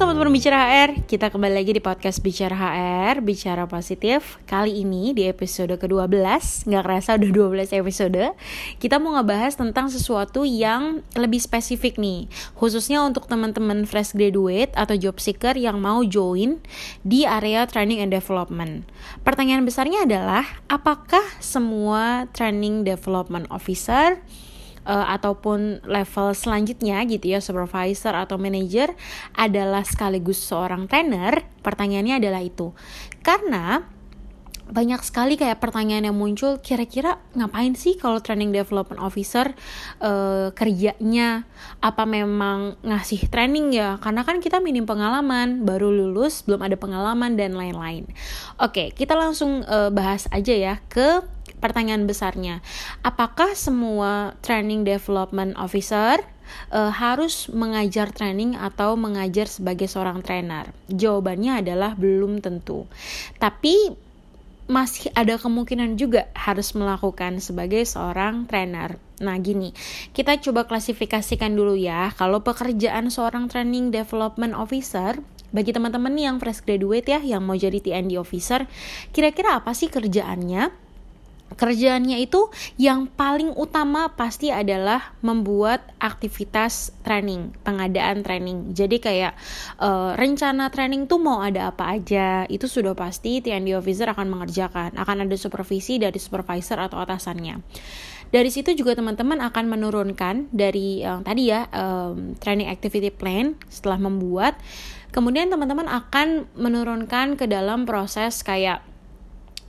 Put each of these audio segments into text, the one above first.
teman-teman Bicara HR, kita kembali lagi di podcast Bicara HR, Bicara Positif. Kali ini di episode ke-12, nggak kerasa udah 12 episode Kita mau ngebahas tentang sesuatu yang lebih spesifik nih. Khususnya untuk teman-teman fresh graduate atau job seeker yang mau join di area training and development. Pertanyaan besarnya adalah, apakah semua training development officer uh, ataupun level selanjutnya gitu ya supervisor atau manager adalah sekaligus seorang trainer pertanyaannya adalah itu. Karena banyak sekali kayak pertanyaan yang muncul kira-kira ngapain sih kalau training development officer uh, kerjanya? Apa memang ngasih training ya? Karena kan kita minim pengalaman baru lulus belum ada pengalaman dan lain-lain. Oke kita langsung uh, bahas aja ya ke pertanyaan besarnya, apakah semua training development officer uh, harus mengajar training atau mengajar sebagai seorang trainer? Jawabannya adalah belum tentu. Tapi masih ada kemungkinan juga harus melakukan sebagai seorang trainer. Nah, gini, kita coba klasifikasikan dulu ya. Kalau pekerjaan seorang training development officer, bagi teman-teman yang fresh graduate ya, yang mau jadi TND officer, kira-kira apa sih kerjaannya? Kerjaannya itu yang paling utama pasti adalah membuat aktivitas training, pengadaan training. Jadi kayak uh, rencana training tuh mau ada apa aja, itu sudah pasti TND officer akan mengerjakan. Akan ada supervisi dari supervisor atau atasannya. Dari situ juga teman-teman akan menurunkan dari yang tadi ya um, training activity plan setelah membuat. Kemudian teman-teman akan menurunkan ke dalam proses kayak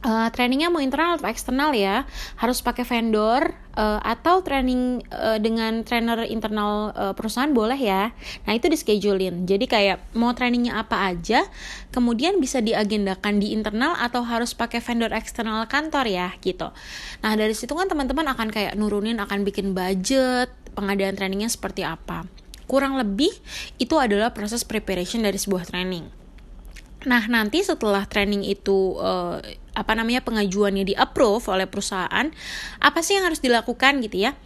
uh, trainingnya mau internal atau eksternal ya? Harus pakai vendor uh, atau training uh, dengan trainer internal uh, perusahaan boleh ya? Nah itu di schedulein jadi kayak mau trainingnya apa aja kemudian bisa diagendakan di internal atau harus pakai vendor eksternal kantor ya gitu. Nah dari situ kan teman-teman akan kayak nurunin akan bikin budget pengadaan trainingnya seperti apa. Kurang lebih itu adalah proses preparation dari sebuah training Nah, nanti setelah training itu uh, apa namanya pengajuannya di approve oleh perusahaan, apa sih yang harus dilakukan gitu ya?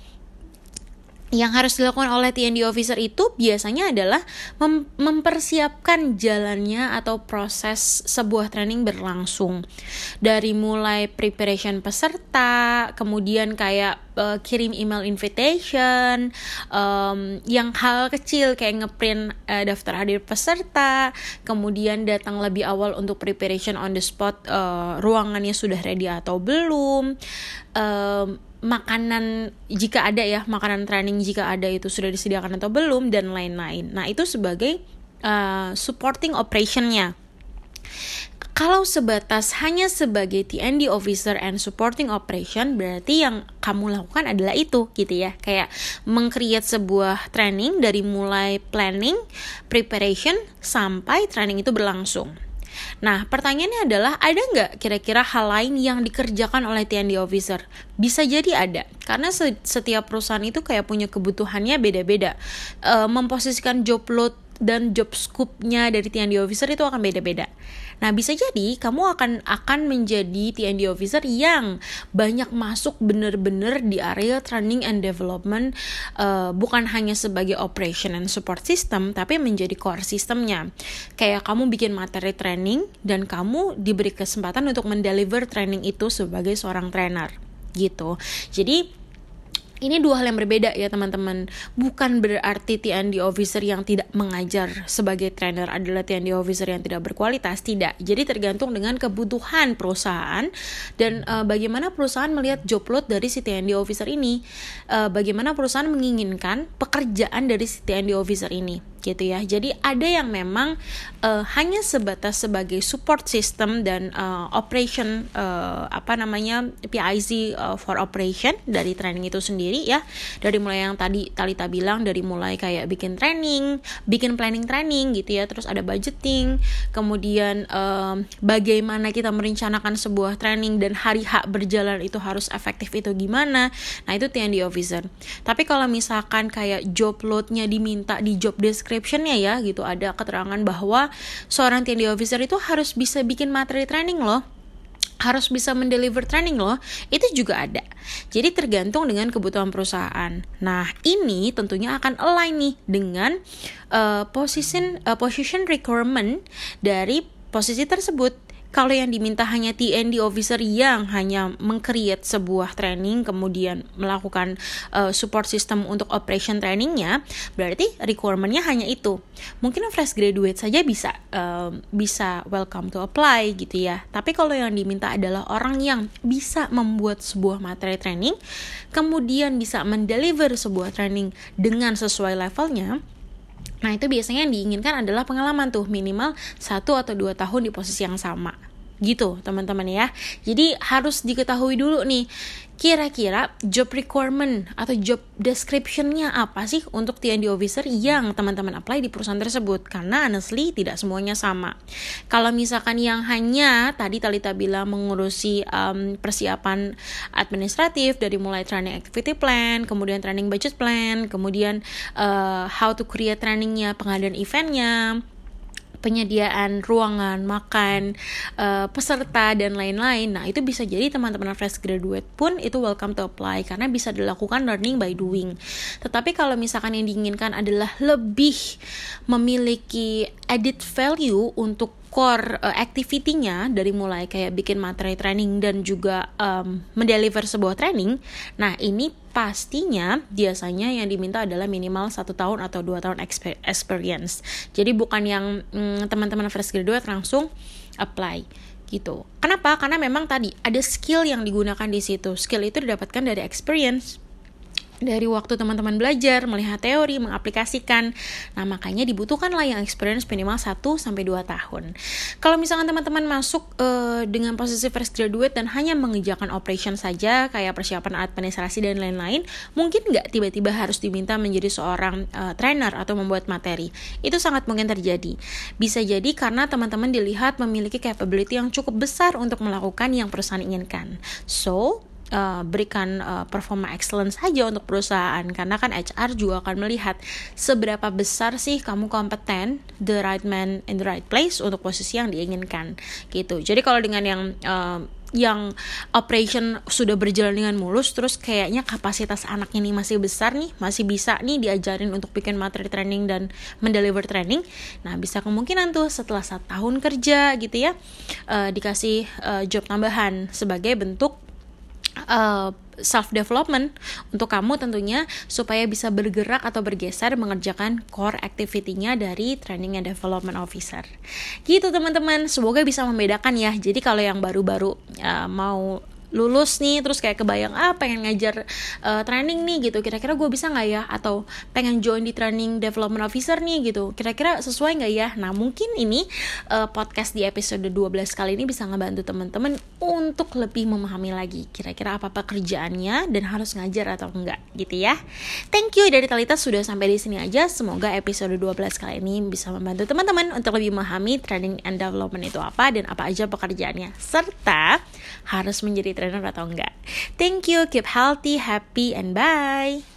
Yang harus dilakukan oleh TND officer itu biasanya adalah mem mempersiapkan jalannya atau proses sebuah training berlangsung. Dari mulai preparation peserta kemudian kayak uh, kirim email invitation um, yang hal kecil kayak ngeprint uh, daftar hadir peserta kemudian datang lebih awal untuk preparation on the spot uh, ruangannya sudah ready atau belum um, makanan jika ada ya makanan training jika ada itu sudah disediakan atau belum dan lain-lain. Nah itu sebagai uh, supporting operationnya. Kalau sebatas hanya sebagai TND officer and supporting operation berarti yang kamu lakukan adalah itu gitu ya kayak mengcreate sebuah training dari mulai planning, preparation sampai training itu berlangsung. Nah, pertanyaannya adalah ada nggak kira-kira hal lain yang dikerjakan oleh TND officer? Bisa jadi ada, karena setiap perusahaan itu kayak punya kebutuhannya beda-beda. E, memposisikan job load dan job scope-nya dari TND officer itu akan beda-beda. Nah, bisa jadi kamu akan akan menjadi TND officer yang banyak masuk benar-benar di area training and development uh, bukan hanya sebagai operation and support system tapi menjadi core sistemnya. Kayak kamu bikin materi training dan kamu diberi kesempatan untuk mendeliver training itu sebagai seorang trainer gitu. Jadi ini dua hal yang berbeda ya teman-teman. Bukan berarti TND officer yang tidak mengajar sebagai trainer adalah TND officer yang tidak berkualitas. Tidak. Jadi tergantung dengan kebutuhan perusahaan dan uh, bagaimana perusahaan melihat job load dari si TND officer ini. Uh, bagaimana perusahaan menginginkan pekerjaan dari si TND officer ini gitu ya. Jadi ada yang memang uh, hanya sebatas sebagai support system dan uh, operation uh, apa namanya PIC uh, for operation dari training itu sendiri ya. Dari mulai yang tadi Talita bilang dari mulai kayak bikin training, bikin planning training gitu ya, terus ada budgeting, kemudian uh, bagaimana kita merencanakan sebuah training dan hari H berjalan itu harus efektif itu gimana. Nah, itu TND officer. Tapi kalau misalkan kayak job loadnya diminta di job description descriptionnya ya gitu. Ada keterangan bahwa seorang TND officer itu harus bisa bikin materi training loh. Harus bisa mendeliver training loh. Itu juga ada. Jadi tergantung dengan kebutuhan perusahaan. Nah ini tentunya akan align nih dengan uh, position uh, position requirement dari posisi tersebut kalau yang diminta hanya TND officer yang hanya mengcreate sebuah training kemudian melakukan uh, support system untuk operation trainingnya, berarti requirementnya hanya itu. Mungkin fresh graduate saja bisa uh, bisa welcome to apply gitu ya. Tapi kalau yang diminta adalah orang yang bisa membuat sebuah materi training, kemudian bisa mendeliver sebuah training dengan sesuai levelnya, Nah itu biasanya yang diinginkan adalah pengalaman tuh minimal satu atau dua tahun di posisi yang sama gitu teman-teman ya. Jadi harus diketahui dulu nih kira-kira job requirement atau job descriptionnya apa sih untuk TND officer yang teman-teman apply di perusahaan tersebut? Karena honestly tidak semuanya sama. Kalau misalkan yang hanya tadi Talita bilang mengurusi um, persiapan administratif dari mulai training activity plan kemudian training budget plan kemudian uh, how to create trainingnya pengadaan eventnya penyediaan ruangan, makan, uh, peserta dan lain-lain. Nah, itu bisa jadi teman-teman fresh graduate pun itu welcome to apply karena bisa dilakukan learning by doing. Tetapi kalau misalkan yang diinginkan adalah lebih memiliki added value untuk core uh, activity-nya dari mulai kayak bikin materi training dan juga um, mendeliver sebuah training. Nah, ini pastinya biasanya yang diminta adalah minimal satu tahun atau dua tahun experience. Jadi bukan yang mm, teman-teman fresh graduate langsung apply gitu. Kenapa? Karena memang tadi ada skill yang digunakan di situ. Skill itu didapatkan dari experience dari waktu teman-teman belajar, melihat teori, mengaplikasikan. Nah, makanya dibutuhkanlah yang experience minimal 1 sampai 2 tahun. Kalau misalkan teman-teman masuk uh, dengan posisi fresh graduate dan hanya mengerjakan operation saja kayak persiapan administrasi dan lain-lain, mungkin nggak tiba-tiba harus diminta menjadi seorang uh, trainer atau membuat materi. Itu sangat mungkin terjadi. Bisa jadi karena teman-teman dilihat memiliki capability yang cukup besar untuk melakukan yang perusahaan inginkan. So, uh, berikan uh, performa excellence saja untuk perusahaan. Karena kan HR juga akan melihat seberapa besar sih kamu kompeten the right man in the right place untuk posisi yang diinginkan. Gitu. Jadi kalau dengan yang uh, yang operation sudah berjalan dengan mulus terus kayaknya kapasitas anak ini masih besar nih masih bisa nih diajarin untuk bikin materi training dan mendeliver training nah bisa kemungkinan tuh setelah satu tahun kerja gitu ya uh, dikasih uh, job tambahan sebagai bentuk uh, self development untuk kamu tentunya supaya bisa bergerak atau bergeser mengerjakan core activity-nya dari training and development officer. Gitu teman-teman, semoga bisa membedakan ya. Jadi kalau yang baru-baru uh, mau lulus nih terus kayak kebayang ah pengen ngajar uh, training nih gitu. Kira-kira gue bisa nggak ya? Atau pengen join di training development officer nih gitu. Kira-kira sesuai nggak ya? Nah mungkin ini uh, podcast di episode 12 kali ini bisa ngebantu teman-teman untuk lebih memahami lagi kira-kira apa pekerjaannya dan harus ngajar atau enggak gitu ya. Thank you dari Talita sudah sampai di sini aja. Semoga episode 12 kali ini bisa membantu teman-teman untuk lebih memahami training and development itu apa dan apa aja pekerjaannya. Serta harus menjadi trainer atau enggak. Thank you, keep healthy, happy, and bye.